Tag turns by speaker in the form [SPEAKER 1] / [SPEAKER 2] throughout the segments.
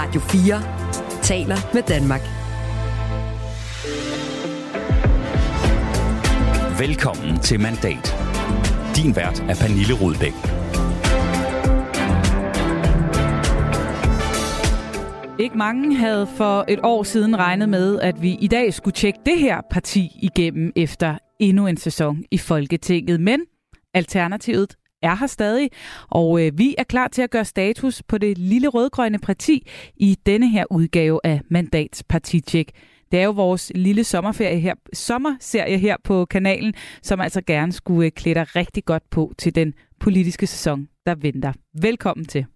[SPEAKER 1] Radio 4 taler med Danmark.
[SPEAKER 2] Velkommen til Mandat. Din vært er Pernille Rudbæk.
[SPEAKER 3] Ikke mange havde for et år siden regnet med, at vi i dag skulle tjekke det her parti igennem efter endnu en sæson i Folketinget. Men Alternativet er her stadig, og øh, vi er klar til at gøre status på det lille rødgrønne parti i denne her udgave af Mandats Partitjek. Det er jo vores lille sommerferie her, sommerserie her på kanalen, som altså gerne skulle øh, klæde dig rigtig godt på til den politiske sæson, der venter. Velkommen til.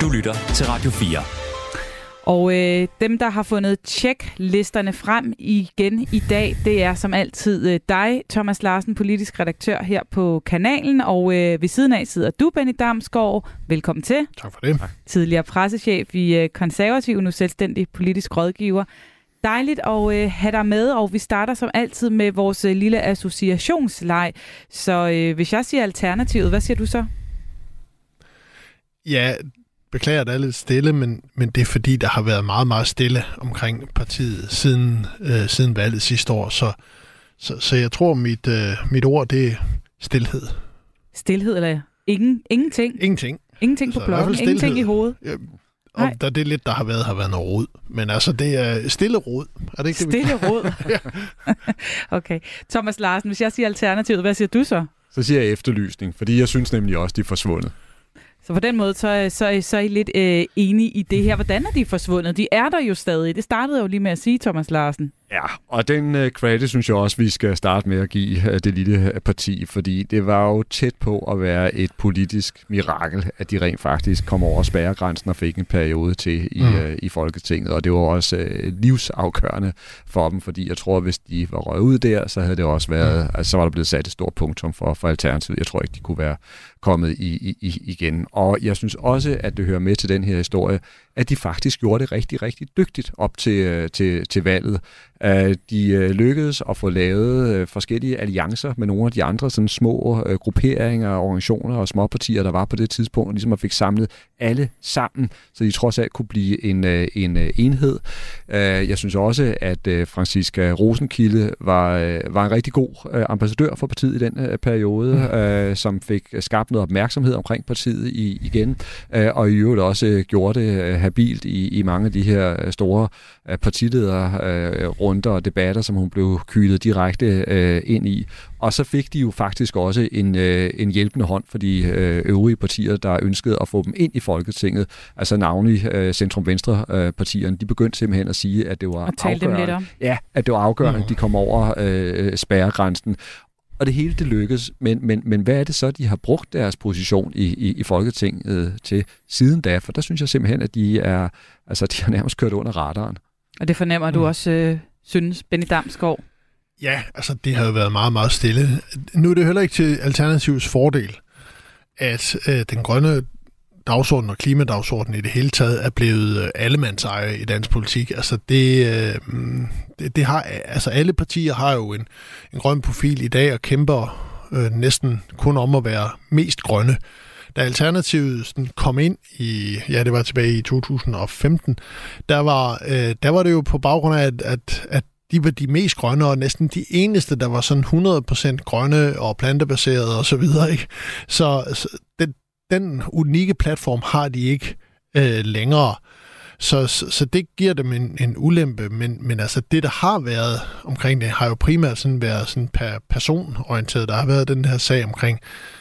[SPEAKER 2] Du lytter til Radio 4.
[SPEAKER 3] Og øh, dem, der har fundet tjeklisterne frem igen i dag, det er som altid øh, dig, Thomas Larsen, politisk redaktør her på kanalen. Og øh, ved siden af sidder du, Benny Damsgaard. Velkommen til.
[SPEAKER 4] Tak for det.
[SPEAKER 3] Tidligere pressechef i øh, Konservativ, nu selvstændig politisk rådgiver. Dejligt at øh, have dig med, og vi starter som altid med vores øh, lille associationsleg. Så øh, hvis jeg siger alternativet, hvad siger du så?
[SPEAKER 4] Ja, beklager, at det er lidt stille, men, men det er fordi, der har været meget, meget stille omkring partiet siden, øh, siden valget sidste år. Så, så, så jeg tror, mit, øh, mit ord, det er stillhed.
[SPEAKER 3] Stilhed eller ingen, ingenting?
[SPEAKER 4] Ingenting.
[SPEAKER 3] Ingenting på blokken, ingenting i hovedet?
[SPEAKER 4] Ja,
[SPEAKER 3] Nej.
[SPEAKER 4] der det lidt, der har været, har været noget rod. Men altså, det er stille rod. Er det ikke det, vi-
[SPEAKER 3] Stille råd. okay. Thomas Larsen, hvis jeg siger alternativet, hvad siger du så?
[SPEAKER 5] Så siger jeg efterlysning, fordi jeg synes nemlig også, de er forsvundet.
[SPEAKER 3] Så på den måde, så, så, så er I lidt øh, enige i det her. Hvordan er de forsvundet? De er der jo stadig. Det startede jeg jo lige med at sige, Thomas Larsen.
[SPEAKER 5] Ja, og den uh, credit synes jeg også, vi skal starte med at give uh, det lille uh, parti, fordi det var jo tæt på at være et politisk mirakel, at de rent faktisk kom over spærregrænsen og fik en periode til i,
[SPEAKER 4] Mm.
[SPEAKER 5] uh, i Folketinget, og det var også uh, livsafgørende for dem, fordi jeg tror, hvis de var røget ud der, så havde det også været, altså, så var der blevet sat et stort punktum for, for Alternativet. Jeg tror ikke, de kunne være kommet i, i, i igen. Og jeg synes også, at det hører med til den her historie, at de faktisk gjorde det rigtig, rigtig dygtigt op til, øh, til, til valget. Øh, De øh, lykkedes at få lavet forskellige alliancer med nogle af de andre sådan små grupperinger, organisationer og småpartier, der var på det tidspunkt, og ligesom at fik samlet alle sammen, så de trods alt kunne blive en, en enhed. Jeg synes også, at Franziska Rosenkilde var, var en rigtig god ambassadør for partiet i den periode, øh, som fik skabt noget opmærksomhed omkring partiet i, igen, og i øvrigt også gjorde det habilt i, i mange af de her øh, store øh, partilederrunder og debatter, som hun blev kylet direkte øh, ind i. Og så fik de jo faktisk også en, øh, en hjælpende hånd for de øh, øvrige partier, der ønskede at få dem ind i Folketinget. Altså navnlig øh, centrum-venstre-partierne. De begyndte simpelthen at sige, at det var afgørende. Ja, at det var afgørende, at de kom over øh, spærregrænsen. Og det hele det lykkes, men, men, men hvad er det så, de har brugt deres position i, i, i Folketinget øh, til siden da? For der synes jeg simpelthen, at de er, altså, de har nærmest kørt under radaren.
[SPEAKER 3] Og det fornemmer du
[SPEAKER 4] Mm.
[SPEAKER 3] også, øh, synes, Benny Damsgaard.
[SPEAKER 4] Ja, altså det har jo været meget, meget stille. Nu er det heller ikke til Alternativs fordel, at øh, den grønne dagsordenen og klimadagsordenen i det hele taget er blevet øh, allemandseje i dansk politik. Altså det, øh, det, det har, altså alle partier har jo en, en grøn profil i dag og kæmper øh, næsten kun om at være mest grønne. Da Alternativet sådan kom ind i, ja det var tilbage i 2015, der var, øh, der var det jo på baggrund af, at, at, at de var de mest grønne, og næsten de eneste, der var sådan 100% grønne og plantebaserede og så videre. Ikke? Så, så den, den unikke platform har de ikke øh, længere. Så, så, så det giver dem en, en ulempe, men, men altså det, der har været omkring det, har jo primært sådan været sådan per personorienteret. Der har været den her sag omkring øh,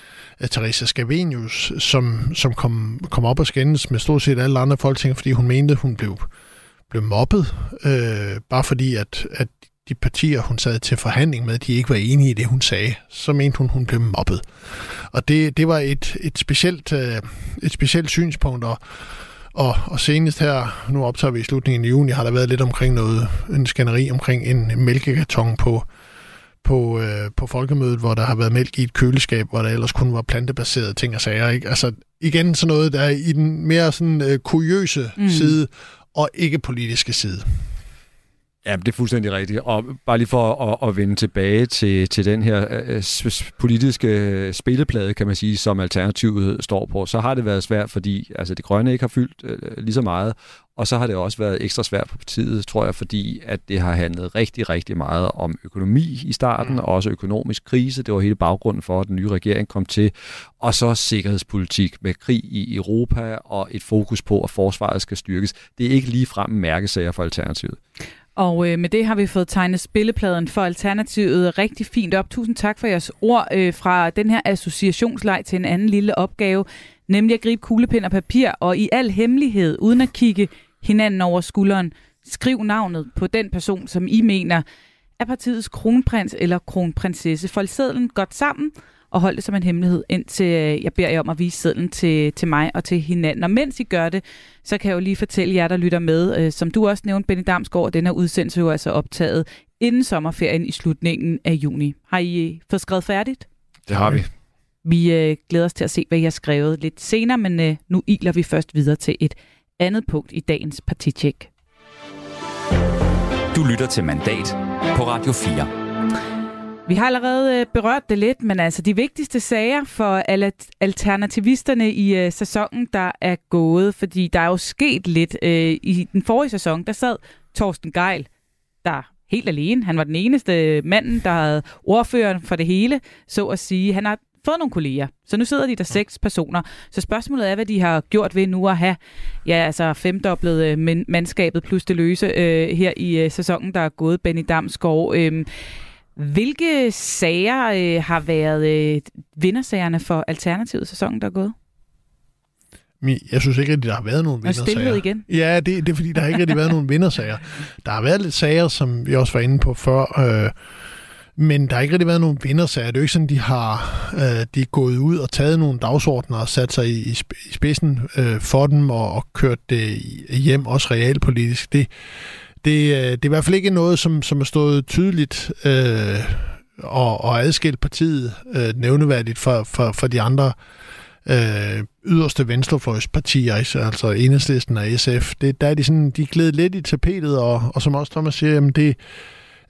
[SPEAKER 4] uh, Teresa Scavenius, som, som kom, kom op og skændes med stort set alle andre folketing, fordi hun mente, hun blev, blev mobbet, øh, bare fordi at, at de partier, hun sad til forhandling med, de ikke var enige i det, hun sagde. Så mente hun, hun blev mobbet. Og det, det var et, et, specielt, øh, et specielt synspunkt, og, og, og senest her, nu optager vi i slutningen af juni, har der været lidt omkring noget, en skænderi omkring en mælkekarton på, på, øh, på folkemødet, hvor der har været mælk i et køleskab, hvor der ellers kun var plantebaserede ting og sager. Ikke? Altså igen sådan noget, der er i den mere sådan øh, kuriøse
[SPEAKER 3] Mm.
[SPEAKER 4] side, og ikke politiske side.
[SPEAKER 5] Ja, det er fuldstændig rigtigt. Og bare lige for at, at vende tilbage til, til den her øh, politiske spilleplade, kan man sige, som Alternativet står på, så har det været svært, fordi altså, det grønne ikke har fyldt øh, lige så meget, og så har det også været ekstra svært på partiet, tror jeg, fordi at det har handlet rigtig, rigtig meget om økonomi i starten, mm. og også økonomisk krise. Det var hele baggrunden for, at den nye regering kom til. Og så sikkerhedspolitik med krig i Europa og et fokus på, at forsvaret skal styrkes. Det er ikke lige frem mærkesager for Alternativet.
[SPEAKER 3] Og øh, med det har vi fået tegnet spillepladen for Alternativet rigtig fint op. Tusind tak for jeres ord øh, fra den her associationsleg til en anden lille opgave, nemlig at gribe kuglepind og papir og i al hemmelighed, uden at kigge hinanden over skulderen, skriv navnet på den person, som I mener er partiets kronprins eller kronprinsesse. Fold sædlen godt sammen og hold det som en hemmelighed, indtil øh, jeg beder jer om at vise sædlen til, til mig og til hinanden. Og mens I gør det, så kan jeg jo lige fortælle jer, der lytter med, øh, som du også nævnte, Benny Damsgaard, den her udsendelse jo altså optaget inden sommerferien i slutningen af juni. Har I øh, fået skrevet færdigt?
[SPEAKER 5] Det har vi.
[SPEAKER 3] Vi øh, glæder os til at se, hvad I har skrevet lidt senere, men øh, nu iler vi først videre til et andet punkt i dagens partitjek.
[SPEAKER 2] Du lytter til Mandat på Radio 4.
[SPEAKER 3] Vi har allerede øh, berørt det lidt, men altså de vigtigste sager for alle alternativisterne i uh, sæsonen, der er gået, fordi der er jo sket lidt. Uh, I den forrige sæson, der sad Torsten Geil, der helt alene. Han var den eneste mand, der havde ordføreren for det hele, så at sige. Han har fået nogle kolleger, så nu sidder de der seks personer. Så spørgsmålet er, hvad de har gjort ved nu at have ja, altså femdoblet uh, mandskabet plus det løse uh, her i uh, sæsonen, der er gået. Benny Damsgaard, uh, hvilke sager øh, har været øh, vindersagerne for Alternativet sæsonen, der er gået?
[SPEAKER 4] Jeg synes ikke at der har været nogen vindersager.
[SPEAKER 3] igen?
[SPEAKER 4] Ja, det, det er fordi, der har ikke rigtig været nogen vindersager. Der har været lidt sager, som vi også var inde på før, øh, men der har ikke rigtig været nogen vindersager. Det er jo ikke sådan, de har øh, de er gået ud og taget nogle dagsordner og sat sig i, i spidsen øh, for dem og, og kørt det hjem, også realpolitisk. Det, det, øh, det er i hvert fald ikke noget, som, som er stået tydeligt øh, og, og adskilt partiet øh, nævneværdigt for, for, for de andre øh, yderste venstrefløjspartier, altså Enhedslisten og SF. Det, der er de, sådan, de glæder lidt i tapetet, og, og som også Thomas siger, jamen det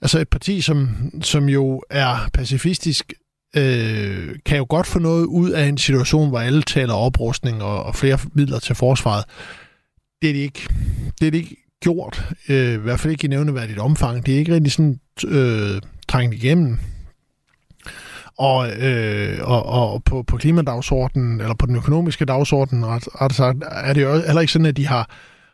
[SPEAKER 4] altså et parti, som, som jo er pacifistisk, øh, kan jo godt få noget ud af en situation, hvor alle taler oprustning og, og flere midler til forsvaret. Det er det ikke. Det er de ikke gjort, øh, i hvert fald ikke i nævneværdigt omfang. Det er ikke rigtig sådan øh, trængt igennem. Og, øh, og, og på, på klimadagsordenen, eller på den økonomiske dagsorden, ret, ret sagt, er det jo heller ikke sådan, at de har,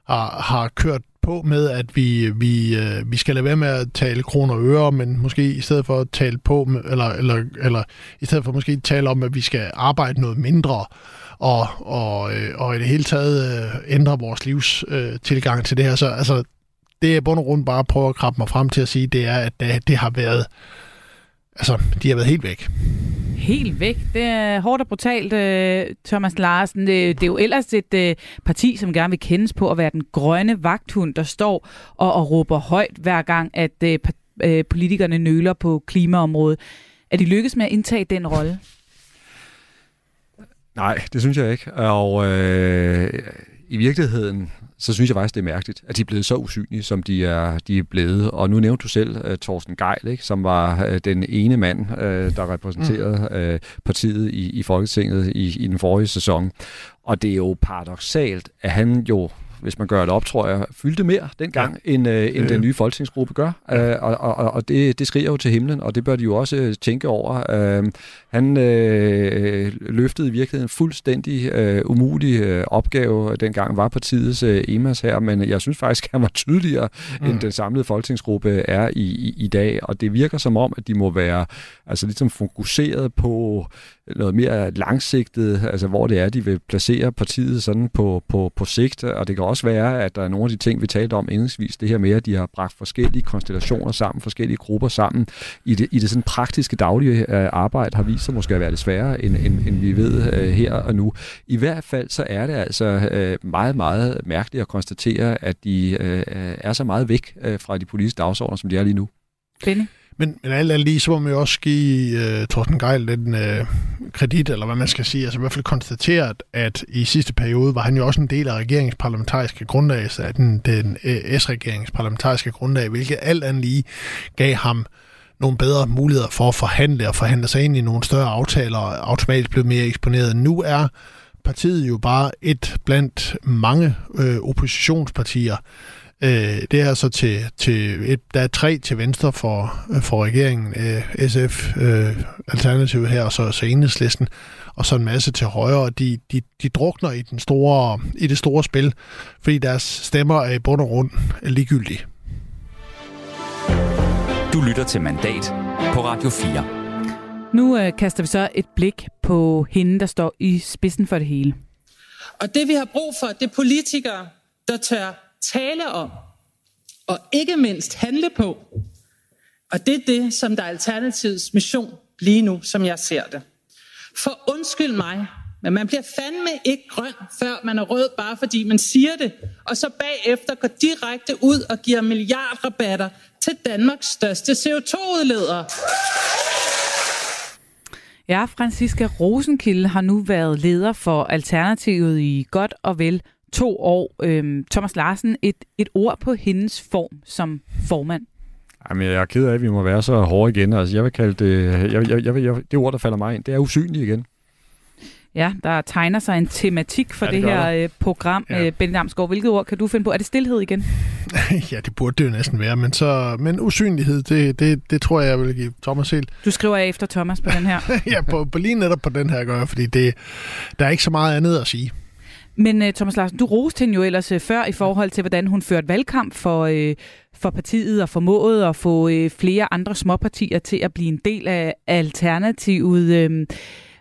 [SPEAKER 4] har, har kørt på med, at vi, vi, øh, vi skal lade være med at tale kroner og øre, men måske i stedet for at tale på, eller, eller, eller i stedet for måske tale om, at vi skal arbejde noget mindre, og, og, øh, og i det hele taget øh, ændre vores livs øh, tilgang til det her. Så altså, det er bund og grund bare at prøve at krabbe mig frem til at sige, det er, at det, det har været, altså, de har været helt væk.
[SPEAKER 3] Helt væk. Det er hårdt og brutalt, øh, Thomas Larsen. Det, det er jo ellers et øh, parti, som gerne vil kendes på at være den grønne vagthund, der står og, og råber højt hver gang, at politikerne nøler på klimaområdet. Er de lykkes med at indtage den rolle?
[SPEAKER 5] Nej, det synes jeg ikke. Og øh, i virkeligheden, så synes jeg faktisk, det er mærkeligt, at de er blevet så usynlige, som de er, de er blevet. Og nu nævnte du selv uh, Thorsten Geil, ikke, som var uh, den ene mand, uh, der repræsenterede uh, partiet i, i Folketinget i, i den forrige sæson. Og det er jo paradoxalt, at han jo hvis man gør det op, tror jeg, fyldte mere dengang, ja. end, øh, end den nye folketingsgruppe gør. Øh, og og, og det, det skriger jo til himlen, og det bør de jo også øh, tænke over. Øh, han øh, løftede i virkeligheden en fuldstændig øh, umulig øh, opgave, dengang var partiets øh, EMAS her, men jeg synes faktisk, at han var tydeligere, mm. end den samlede folketingsgruppe er i, i, i dag, og det virker som om, at de må være altså ligesom fokuseret på noget mere langsigtet, altså hvor det er, de vil placere partiet sådan på, på, på sigt, og det kan også være, at der er nogle af de ting, vi talte om indledningsvis, det her med, at de har bragt forskellige konstellationer sammen, forskellige grupper sammen, i det, i det sådan praktiske daglige øh, arbejde har vist sig måske at være lidt sværere, end, end, end vi ved øh, her og nu. I hvert fald så er det altså øh, meget, meget mærkeligt at konstatere, at de øh, er så meget væk øh, fra de politiske dagsordner, som de er lige nu.
[SPEAKER 3] Benny?
[SPEAKER 4] Men, men alt andet lige, så må man jo også give øh, uh, Thorsten Geil den uh, kredit, eller hvad man skal sige, altså i hvert fald konstateret, at i sidste periode var han jo også en del af regeringens parlamentariske grundlag, altså den, den øh, uh, S-regeringens parlamentariske grundlag, hvilket alt andet lige gav ham nogle bedre muligheder for at forhandle og forhandle sig ind i nogle større aftaler, og automatisk blev mere eksponeret. Nu er partiet jo bare et blandt mange øh, oppositionspartier, Øh, det er så til, til et, der er tre til venstre for, for regeringen, øh, SF, øh, Alternativet her, og så, så enhedslisten, og så en masse til højre, og de, de, de drukner i, den store, i det store spil, fordi deres stemmer er i bund og grund ligegyldige.
[SPEAKER 2] Du lytter til Mandat på Radio 4.
[SPEAKER 3] Nu øh, kaster vi så et blik på hende, der står i spidsen for det hele.
[SPEAKER 6] Og det vi har brug for, det er politikere, der tør tale om, og ikke mindst handle på. Og det er det, som der er Alternativets mission lige nu, som jeg ser det. For undskyld mig, men man bliver fandme ikke grøn, før man er rød, bare fordi man siger det, og så bagefter går direkte ud og giver milliardrabatter til Danmarks største CO2-udleder.
[SPEAKER 3] Ja, Franziska Rosenkilde har nu været leder for Alternativet i godt og vel to år. Øhm, Thomas Larsen, et, et ord på hendes form som formand.
[SPEAKER 5] Jamen, jeg er ked af, at vi må være så hårde igen. Altså, jeg vil kalde det, jeg, jeg, jeg, jeg, det ord, der falder mig ind, det er usynligt igen.
[SPEAKER 3] Ja, der tegner sig en tematik for ja, det, det her øh, program. Ja. Øh, Benny Damsgaard, hvilket ord kan du finde på? Er det stillhed igen?
[SPEAKER 4] ja, det burde det jo næsten være, men, så, men usynlighed, det, det, det tror jeg, jeg vil give Thomas helt.
[SPEAKER 3] Du skriver jeg efter Thomas på den her?
[SPEAKER 4] ja, på, på lige netop på den her gør jeg, fordi det, der er ikke så meget andet at sige.
[SPEAKER 3] Men uh, Thomas Larsen, du roste hende jo ellers uh, før i forhold til, hvordan hun førte valgkamp for, uh, for partiet og formåede at få uh, flere andre småpartier til at blive en del af alternativet. Uh,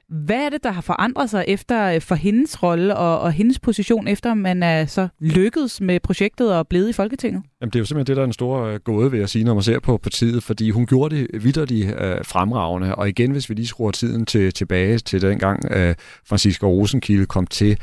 [SPEAKER 3] hvad er det, der har forandret sig efter for hendes rolle og, og hendes position, efter man er så lykkedes med projektet og blevet i Folketinget?
[SPEAKER 5] Jamen, det er jo simpelthen det, der er en stor gåde ved at sige, når man ser på partiet, fordi hun gjorde det vidderligt øh, fremragende. Og igen, hvis vi lige skruer tiden til, tilbage til dengang øh, Francisco Rosenkilde kom til,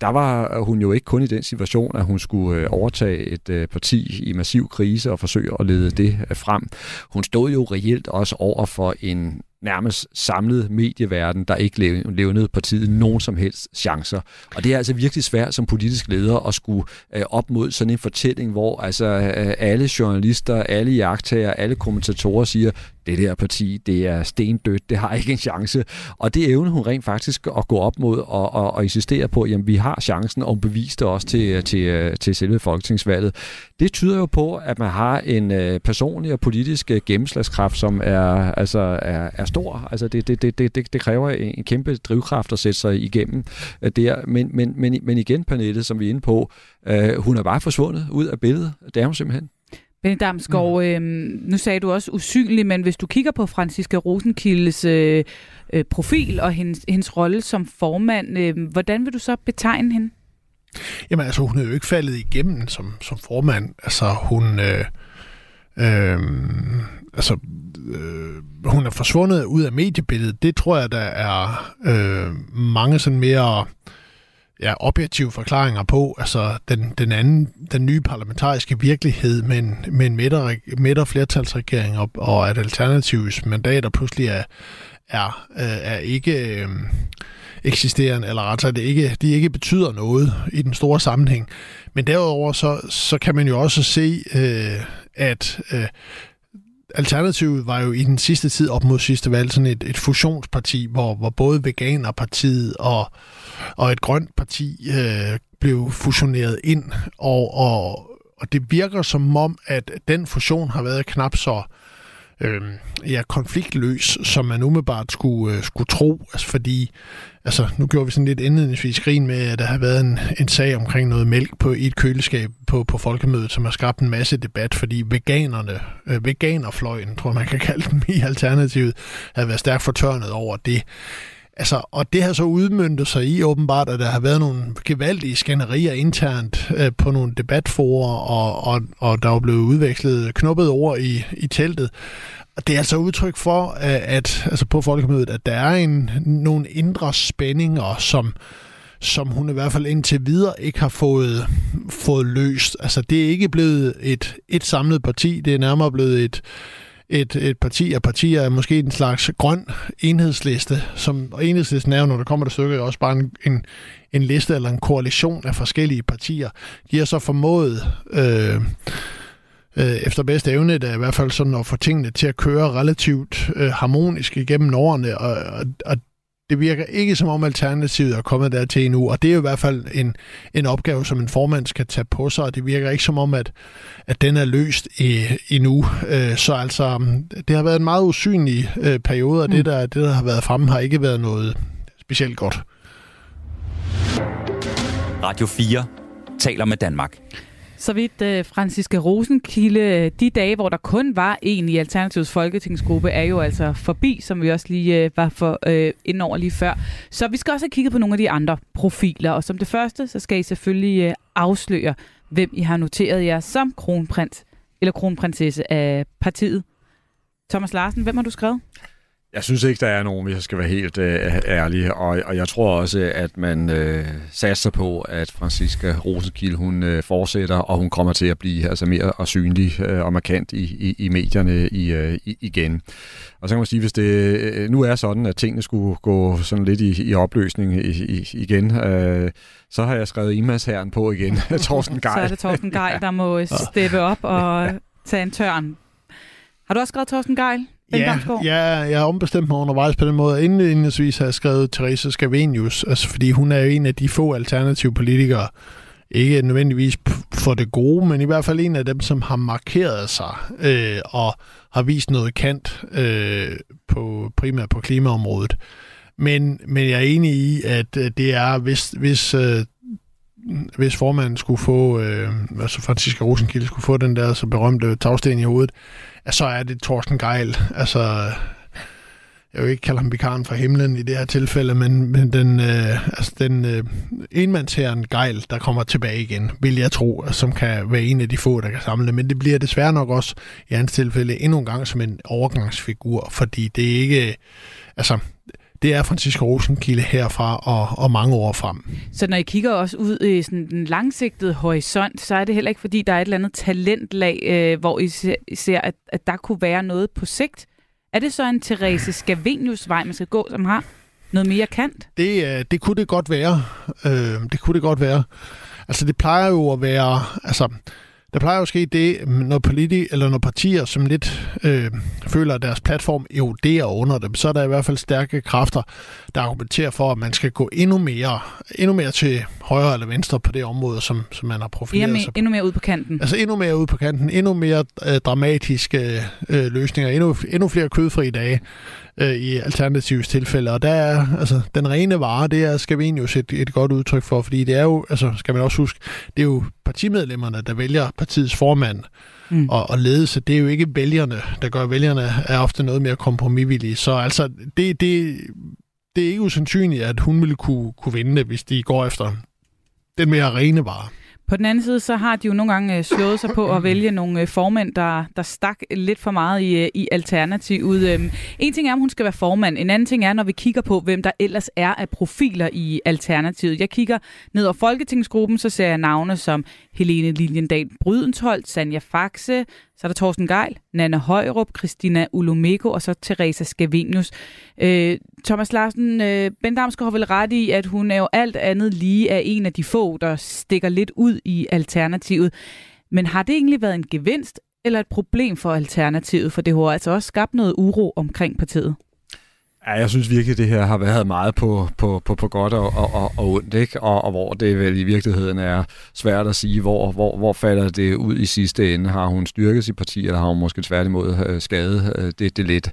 [SPEAKER 5] der var hun jo ikke kun i den situation, at hun skulle øh, overtage et øh, parti i massiv krise og forsøge at lede det øh, frem. Hun stod jo reelt også over for en nærmest samlet medieverden, der ikke levnede partiet nogen som helst chancer. Og det er altså virkelig svært som politisk leder at skulle øh, op mod sådan en fortælling, hvor altså øh, alle journalister, alle jagttager, alle kommentatorer siger, det der parti, det er stendødt, det har ikke en chance. Og det evner hun rent faktisk at gå op mod og, og, og insistere på, at vi har chancen, og bevise det også til, øh, til, øh, til selve folketingsvalget. Det tyder jo på, at man har en øh, personlig og politisk øh, gennemslagskraft, som er, altså, er, er stor. Altså det, det, det, det, det kræver en kæmpe drivkraft at sætte sig igennem øh, der. Men, men, men, men igen, Pernille, som vi er inde på, øh, hun er bare forsvundet ud af billedet. Det er hun simpelthen.
[SPEAKER 3] Benny Damsgaard, mm. øh, nu sagde du også usynlig, men hvis du kigger på Franziska Rosenkildes øh, øh, profil og hendes, hendes rolle som formand, øh, hvordan vil du så betegne hende?
[SPEAKER 4] Jamen altså, hun er jo ikke faldet igennem som, som formand. Altså, hun... Øh, øh, altså, øh, hun er forsvundet ud af mediebilledet. Det tror jeg, der er øh, mange sådan mere ja, objektive forklaringer på. Altså, den, den anden, den nye parlamentariske virkelighed med en, med en midter, flertalsregering og, og at alternativs mandater pludselig er, er, øh, er ikke... Øh, eksisterende, eller ret det ikke, de ikke betyder noget i den store sammenhæng. Men derudover så, så kan man jo også se, øh, at øh, Alternativet var jo i den sidste tid op mod sidste valg sådan et, et fusionsparti, hvor, hvor både Veganerpartiet og, og et grønt parti øh, blev fusioneret ind, og, og, og det virker som om, at den fusion har været knap så øh, øh, ja, konfliktløs, som man umiddelbart skulle, øh, skulle tro. Altså fordi, altså nu gjorde vi sådan lidt indledningsvis grin med, at der har været en, en sag omkring noget mælk på i et køleskab på, på folkemødet, som har skabt en masse debat, fordi veganerne, øh, veganerfløjen, tror man kan kalde dem i Alternativet, havde været stærkt fortørnet over det. Altså, og det har så udmyndtet sig i åbenbart, at der har været nogle gevaldige skænderier internt øh, på nogle debatforer, og, og, og der er blevet udvekslet knuppet ord i, i teltet. Og det er altså udtryk for, øh, at, altså på folkemødet, at der er en, nogle indre spændinger, som, som hun i hvert fald indtil videre ikke har fået, fået løst. Altså det er ikke blevet et, et samlet parti, det er nærmere blevet et, et, et parti af partier er måske en slags grøn enhedsliste, som, og enhedslisten er jo, når der kommer til stykket, også bare en, en, en liste eller en koalition af forskellige partier. De har så formået... Øh, øh, efter bedste evne, det er i hvert fald sådan at få tingene til at køre relativt øh, harmonisk igennem årene, og, og, og det virker ikke som om Alternativet er kommet der til endnu, og det er jo i hvert fald en, en opgave, som en formand skal tage på sig, og det virker ikke som om, at, at den er løst i, endnu. Øh, så altså, det har været en meget usynlig øh, periode, og mm. det, der, det, der har været fremme, har ikke været noget specielt godt.
[SPEAKER 2] Radio 4 taler med Danmark.
[SPEAKER 3] Så vidt øh, uh, Franciske Rosenkilde, øh, de dage, hvor der kun var en i Alternativets folketingsgruppe, er jo altså forbi, som vi også lige uh, var for uh, ind over lige før. Så vi skal også have kigget på nogle af de andre profiler, og som det første, så skal I selvfølgelig uh, afsløre, hvem I har noteret jer som kronprins eller kronprinsesse af partiet. Thomas Larsen, hvem har du skrevet?
[SPEAKER 5] Jeg synes ikke, der er nogen, hvis jeg skal være helt øh, ærlig. Og, og jeg tror også, at man øh, satser på, at Franziska Rosenkilde, hun øh, fortsætter, og hun kommer til at blive altså, mere og synlig øh, og markant i, i, i medierne i, øh, i, igen. Og så kan man sige, hvis det øh, nu er sådan, at tingene skulle gå sådan lidt i, i opløsning i, i, igen, øh, så har jeg skrevet Imas herren på igen, Torsten Geil.
[SPEAKER 3] så er det Torsten Geil, der må steppe op og tage en tørn. Har du også skrevet Torsten Geil?
[SPEAKER 4] Ja, ja, jeg har ombestemt mig undervejs på den måde. Indledningsvis har jeg skrevet Therese Scavenius, altså fordi hun er jo en af de få alternative politikere, ikke nødvendigvis for det gode, men i hvert fald en af dem, som har markeret sig øh, og har vist noget kant øh, på primært på klimaområdet. Men, men jeg er enig i, at øh, det er, hvis, hvis, øh, hvis formanden skulle få, øh, altså Franziska Rosenkilde skulle få den der så berømte tagsten i hovedet, så er det Thorsten Geil. Altså, jeg vil ikke kalde ham vikaren fra himlen i det her tilfælde, men, men den, øh, altså den øh, enmandsherren Geil, der kommer tilbage igen, vil jeg tro, som kan være en af de få, der kan samle Men det bliver desværre nok også i hans tilfælde endnu en gang som en overgangsfigur, fordi det er ikke... Altså, det er Francisco Rosenkilde herfra og, og mange år frem.
[SPEAKER 3] Så når I kigger også ud i sådan den langsigtede horisont, så er det heller ikke, fordi der er et eller andet talentlag, øh, hvor I ser, at, at der kunne være noget på sigt. Er det så en Therese Scavenius vej, man skal gå, som har noget mere kant?
[SPEAKER 4] Det, øh, det kunne det godt være. Øh, det kunne det godt være. Altså det plejer jo at være... Altså, der plejer jo at ske det, når, politi eller når partier, som lidt øh, føler, at deres platform eroderer under dem, så er der i hvert fald stærke kræfter, der argumenterer for, at man skal gå endnu mere, endnu mere til højre eller venstre på det område, som, som man har profileret
[SPEAKER 3] sig på. Endnu mere ud på kanten.
[SPEAKER 4] Altså endnu mere ud på kanten, endnu mere øh, dramatiske øh, løsninger, endnu, endnu flere kødfri dage øh, i Alternativs tilfælde. Og der er, altså, den rene vare, det er Scavenius et, et godt udtryk for, fordi det er jo, altså, skal man også huske, det er jo partimedlemmerne, der vælger partiets formand mm. og, og ledelse. Det er jo ikke vælgerne, der gør vælgerne er ofte noget mere kompromisvillige. Så altså, det, det, det er ikke usandsynligt, at hun ville kunne, kunne vinde det, hvis de går efter den mere rene vare.
[SPEAKER 3] På den anden side, så har de jo nogle gange øh, slået sig på at vælge nogle øh, formænd, der, der stak lidt for meget i, øh, i alternativet. Øhm, en ting er, om hun skal være formand. En anden ting er, når vi kigger på, hvem der ellers er af profiler i alternativet. Jeg kigger ned over Folketingsgruppen, så ser jeg navne som Helene Liljendal Brydensholt, Sanja Faxe, så er der Thorsten Geil, Nana Højrup, Christina Ulumeko og så Teresa Scavenius. Øh, Thomas Larsen, øh, Ben Damsgaard har vel ret i, at hun er jo alt andet lige af en af de få, der stikker lidt ud i alternativet. Men har det egentlig været en gevinst eller et problem for alternativet? For det har altså også skabt noget uro omkring partiet.
[SPEAKER 5] Ja, jeg synes virkelig, det her har været meget på, på, på, på godt og, og, og ondt, ikke? Og, og hvor det vel i virkeligheden er svært at sige, hvor, hvor, hvor falder det ud i sidste ende. Har hun styrket sit parti, eller har hun måske tværtimod øh, skadet øh, det, det lidt?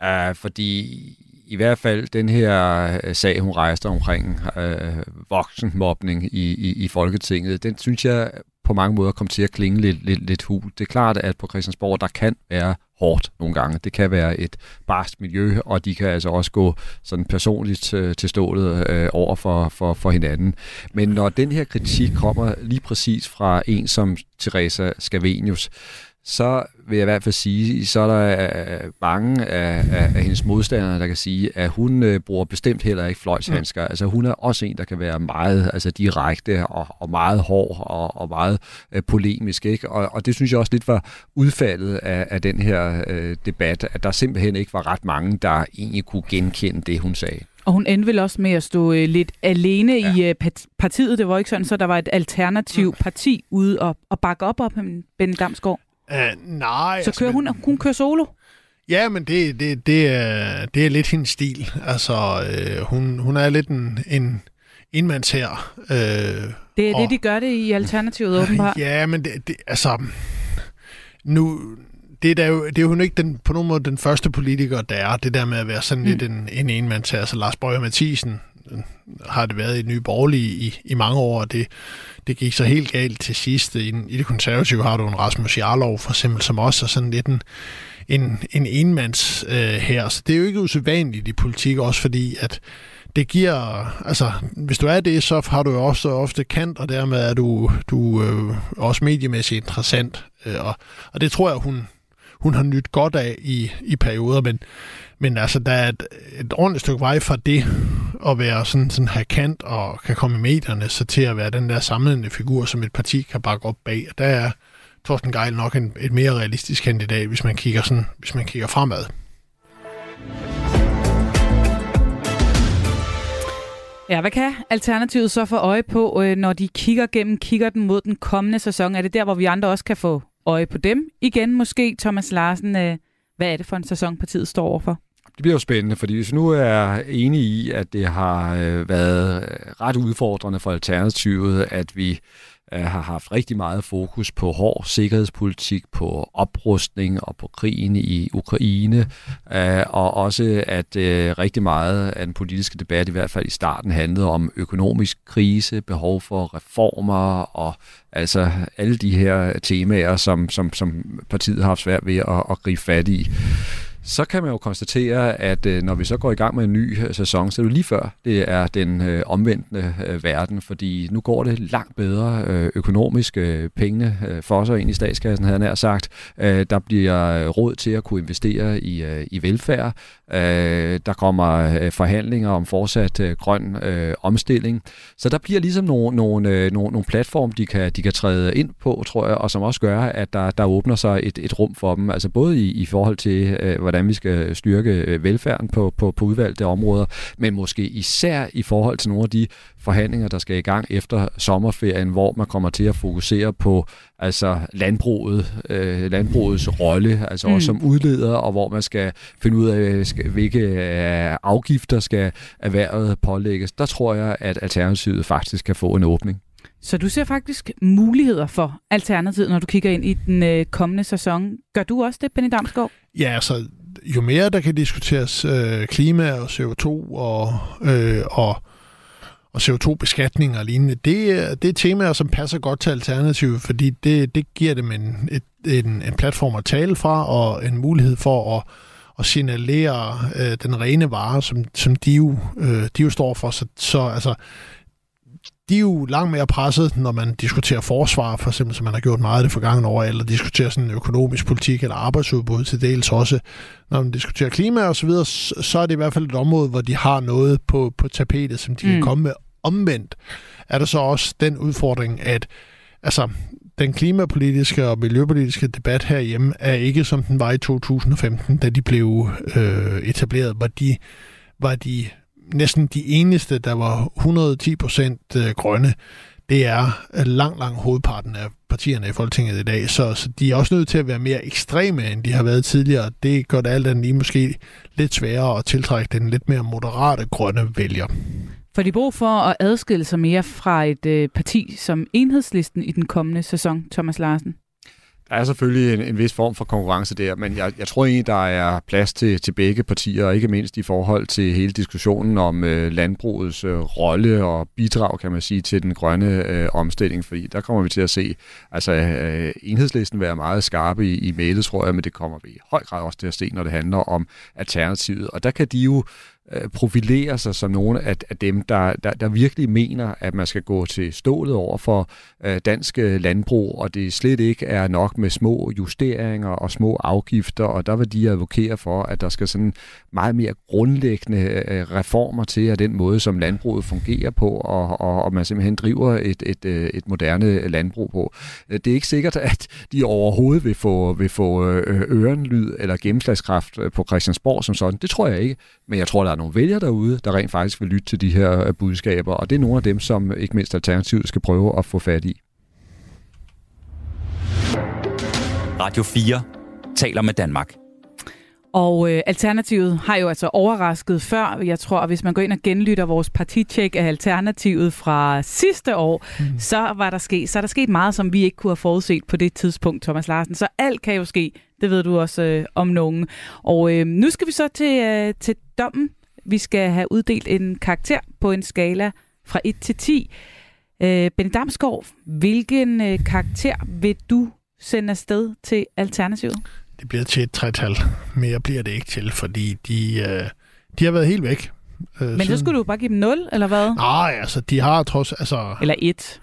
[SPEAKER 5] Uh, fordi i hvert fald den her øh, sag, hun rejste omkring øh, voksenmobning i, i, i Folketinget, den synes jeg på mange måder komme til at klinge lidt, lidt, lidt hul. Det er klart, at på Christiansborg, der kan være hårdt nogle gange. Det kan være et barst miljø, og de kan altså også gå sådan personligt øh, til stålet øh, over for, for, for hinanden. Men når den her kritik kommer lige præcis fra en som Teresa Scavenius, så vil jeg i hvert fald sige, så er der øh, mange af, af, af hendes modstandere, der kan sige, at hun øh, bruger bestemt heller ikke fløjtshandsker. Mm. Altså hun er også en, der kan være meget altså, direkte og, og meget hård og, og meget øh, polemisk. Ikke? Og, og det synes jeg også lidt var udfaldet af, af den her øh, debat, at der simpelthen ikke var ret mange, der egentlig kunne genkende det, hun sagde.
[SPEAKER 3] Og hun endte vel også med at stå øh, lidt alene ja. i øh, partiet. Det var ikke sådan, så der var et alternativ mm. parti ude og, og bakke op om Benny Damsgaard.
[SPEAKER 4] Uh, nej.
[SPEAKER 3] Så kører hun, hun kører solo?
[SPEAKER 4] Ja, men det, det, det, er, det er lidt hendes stil. Altså, øh, hun, hun er lidt en, en indmands her. Øh,
[SPEAKER 3] det er og, det, de gør det i Alternativet, åbenbart.
[SPEAKER 4] Ja, men det, det, altså... Nu, det er, jo, det er jo ikke den, på nogen måde den første politiker, der er det der med at være sådan mm. lidt en, en enmands her. Altså Lars Bøger Mathisen øh, har det været i Nye Borgerlige i, i mange år, og det, det gik så helt galt til sidst. I, I det konservative har du en Rasmus Jarlov, for eksempel, som også er sådan lidt en, en, en enmands øh, her. Så det er jo ikke usædvanligt i politik, også fordi, at det giver, altså, hvis du er det, så har du jo også ofte kant, og dermed er du, du øh, også mediemæssigt interessant. Øh, og, og det tror jeg, hun, hun har nyt godt af i, i perioder, men, men altså, der er et, et ordentligt stykke vej fra det at være sådan, sådan her kant og kan komme i medierne, så til at være den der samlende figur, som et parti kan bakke op bag. Der er Thorsten Geil nok en, et mere realistisk kandidat, hvis man kigger, sådan, hvis man kigger fremad.
[SPEAKER 3] Ja, hvad kan Alternativet så få øje på, øh, når de kigger gennem, kigger den mod den kommende sæson? Er det der, hvor vi andre også kan få øje på dem igen måske? Thomas Larsen, øh, hvad er det for en sæson, partiet står overfor?
[SPEAKER 5] Det bliver jo spændende, fordi hvis nu er enig i, at det har øh, været øh, ret udfordrende for Alternativet, at vi Øh, har haft rigtig meget fokus på hård sikkerhedspolitik, på oprustning og på krigen i Ukraine, øh, og også at øh, rigtig meget af den politiske debat, i hvert fald i starten, handlede om økonomisk krise, behov for reformer og altså alle de her temaer, som, som, som partiet har haft svært ved at, at gribe fat i så kan man jo konstatere, at øh, når vi så går i gang med en ny øh, sæson, så er det lige før, det er den øh, omvendte øh, verden, fordi nu går det langt bedre øh, økonomisk. Øh, pengene øh, for ind i statskassen, havde jeg nær sagt. Øh, der bliver råd til at kunne investere i, øh, i velfærd. Øh, der kommer øh, forhandlinger om fortsat øh, grøn øh, omstilling. Så der bliver ligesom nogle, nogle, øh, nogle, nogle platform, de kan, de kan træde ind på, tror jeg, og som også gør, at der, der åbner sig et, et rum for dem. Altså både i, i forhold til, øh, hvordan vi skal styrke øh, velfærden på, på, på udvalgte områder, men måske især i forhold til nogle af de forhandlinger, der skal i gang efter sommerferien, hvor man kommer til at fokusere på altså landbruget, øh, landbrugets rolle, altså mm. også som udleder, og hvor man skal finde ud af, skal, hvilke øh, afgifter skal erhvervet pålægges. Der tror jeg, at Alternativet faktisk kan få en åbning.
[SPEAKER 3] Så du ser faktisk muligheder for Alternativet, når du kigger ind i den øh, kommende sæson. Gør du også det, Benny Damsgaard?
[SPEAKER 4] Ja, altså jo mere der kan diskuteres øh, klima og CO2 og, øh, og, og CO2-beskatning og lignende, det, det er temaer, som passer godt til Alternativet, fordi det, det giver dem en, et, en, en platform at tale fra og en mulighed for at, at signalere øh, den rene vare, som, som de, jo, øh, de jo står for. Så, så altså, de er jo langt mere presset, når man diskuterer forsvar, for eksempel, som man har gjort meget det forgangne år, eller diskuterer sådan økonomisk politik eller arbejdsudbud til dels også. Når man diskuterer klima og så videre, så er det i hvert fald et område, hvor de har noget på, på tapetet, som de mm. kan komme med. Omvendt er der så også den udfordring, at altså, den klimapolitiske og miljøpolitiske debat herhjemme er ikke som den var i 2015, da de blev øh, etableret, hvor de var de næsten de eneste, der var 110 procent øh, grønne, det er øh, langt, langt hovedparten af partierne i Folketinget i dag. Så, så de er også nødt til at være mere ekstreme, end de har været tidligere. Det gør det alt andet lige måske lidt sværere at tiltrække den lidt mere moderate grønne vælger.
[SPEAKER 3] For de brug for at adskille sig mere fra et øh, parti som enhedslisten i den kommende sæson, Thomas Larsen?
[SPEAKER 5] Der er selvfølgelig en, en vis form for konkurrence der, men jeg, jeg tror egentlig, der er plads til, til begge partier, og ikke mindst i forhold til hele diskussionen om øh, landbrugets øh, rolle og bidrag, kan man sige, til den grønne øh, omstilling, fordi der kommer vi til at se, altså øh, enhedslisten være meget skarpe i, i mailet, tror jeg, men det kommer vi i høj grad også til at se, når det handler om alternativet, og der kan de jo øh, profilerer sig som nogle af, af dem, der, der, der virkelig mener, at man skal gå til stålet over for øh, dansk øh, landbrug, og det slet ikke er nok med små justeringer og små afgifter, og der vil de advokere for, at der skal sådan meget mere grundlæggende øh, reformer til af den måde, som landbruget fungerer på, og, og, og man simpelthen driver et, et, øh, et moderne landbrug på. Øh, det er ikke sikkert, at de overhovedet vil få, vil få øh, ørenlyd eller gennemslagskraft på Christiansborg som sådan. Det tror jeg ikke, men jeg tror, der er nogle vælgere derude, der rent faktisk vil lytte til de her budskaber, og det er nogle af dem, som ikke mindst Alternativet skal prøve at få fat i.
[SPEAKER 2] Radio 4 taler med Danmark.
[SPEAKER 3] Og øh, Alternativet har jo altså overrasket før. Jeg tror, at hvis man går ind og genlytter vores partitjek af Alternativet fra sidste år, mm. så var der sket, så er der sket meget, som vi ikke kunne have forudset på det tidspunkt, Thomas Larsen. Så alt kan jo ske. Det ved du også øh, om nogen. Og øh, nu skal vi så til, øh, til dommen. Vi skal have uddelt en karakter på en skala fra 1 til 10. Øh, Benny Damsgaard, hvilken øh, karakter vil du sende afsted til Alternativet?
[SPEAKER 4] Det bliver til et tretal. Mere bliver det ikke til, fordi de, øh, de har været helt væk.
[SPEAKER 3] Øh, Men så skulle du bare give dem 0, eller hvad?
[SPEAKER 4] Nej, altså, de har trods... Altså...
[SPEAKER 3] Eller 1.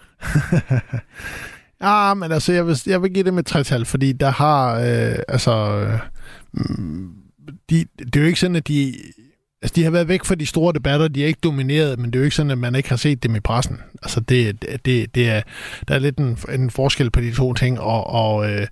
[SPEAKER 4] ja, men altså, jeg vil, jeg vil give dem et tretal, fordi der har... Øh, altså... Øh, de, det er jo ikke sådan, at de Altså, de har været væk fra de store debatter, de er ikke domineret, men det er jo ikke sådan, at man ikke har set dem i pressen. Altså, det, det, det er, der er lidt en, en forskel på de to ting, og, og, øh,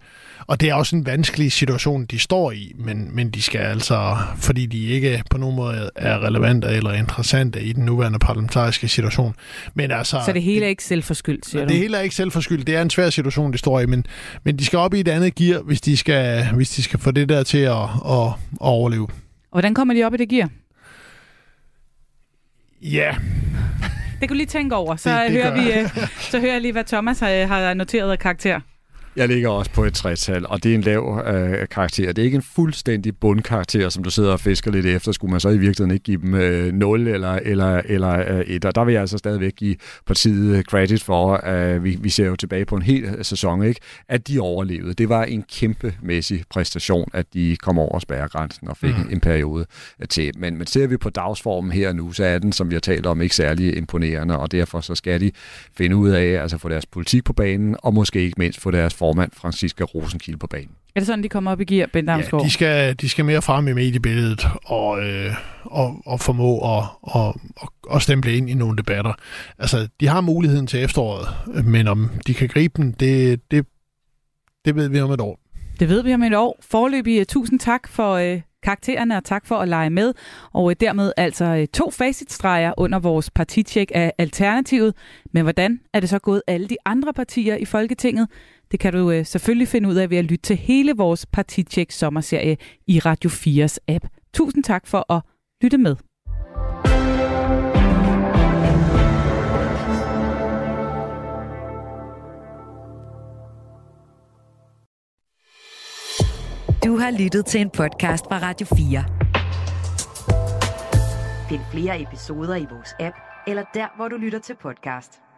[SPEAKER 4] og det er også en vanskelig situation, de står i, men, men de skal altså, fordi de ikke på nogen måde er relevante eller interessante i den nuværende parlamentariske situation. Men altså,
[SPEAKER 3] Så det hele er ikke selvforskyldt, siger
[SPEAKER 4] det, du? Det hele er ikke selvforskyldt. Det er en svær situation, de står i, men, men de skal op i et andet gear, hvis de skal, hvis de skal få det der til at, at, at overleve.
[SPEAKER 3] Og hvordan kommer de op i det gear?
[SPEAKER 4] Ja.
[SPEAKER 3] Det kan du lige tænke over. Så, det, det hører, vi, øh, så hører jeg lige, hvad Thomas har, har noteret af karakter.
[SPEAKER 5] Jeg ligger også på et tretal, og det er en lav øh, karakter. Det er ikke en fuldstændig bundkarakter, som du sidder og fisker lidt efter. Skulle man så i virkeligheden ikke give dem øh, 0 eller, eller, eller øh, 1? Og der vil jeg altså stadigvæk give partiet credit for, at øh, vi, vi ser jo tilbage på en hel sæson, ikke? at de overlevede. Det var en kæmpemæssig præstation, at de kom over spærregrænsen og fik mm. en, periode til. Men, men ser vi på dagsformen her nu, så er den, som vi har talt om, ikke særlig imponerende, og derfor så skal de finde ud af, altså få deres politik på banen, og måske ikke mindst få deres formand Franziska Rosenkilde på banen.
[SPEAKER 3] Er det sådan, de kommer op i gear, Ben Damsgaard?
[SPEAKER 4] Ja, de skal, de skal mere frem i mediebilledet og, øh, og, og formå at og, og, og stemple ind i nogle debatter. Altså, de har muligheden til efteråret, men om de kan gribe den, det, det, det ved vi om et år.
[SPEAKER 3] Det ved vi om et år. Forløbig, tusind tak for øh, karaktererne, og tak for at lege med. Og øh, dermed altså øh, to facitstreger under vores partitjek af Alternativet. Men hvordan er det så gået alle de andre partier i Folketinget? Det kan du øh, selvfølgelig finde ud af ved at lytte til hele vores partitjek sommerserie i Radio 4's app. Tusind tak for at lytte med.
[SPEAKER 1] Du har lyttet til en podcast fra Radio 4.
[SPEAKER 7] Find flere episoder i vores app, eller der, hvor du lytter til podcast.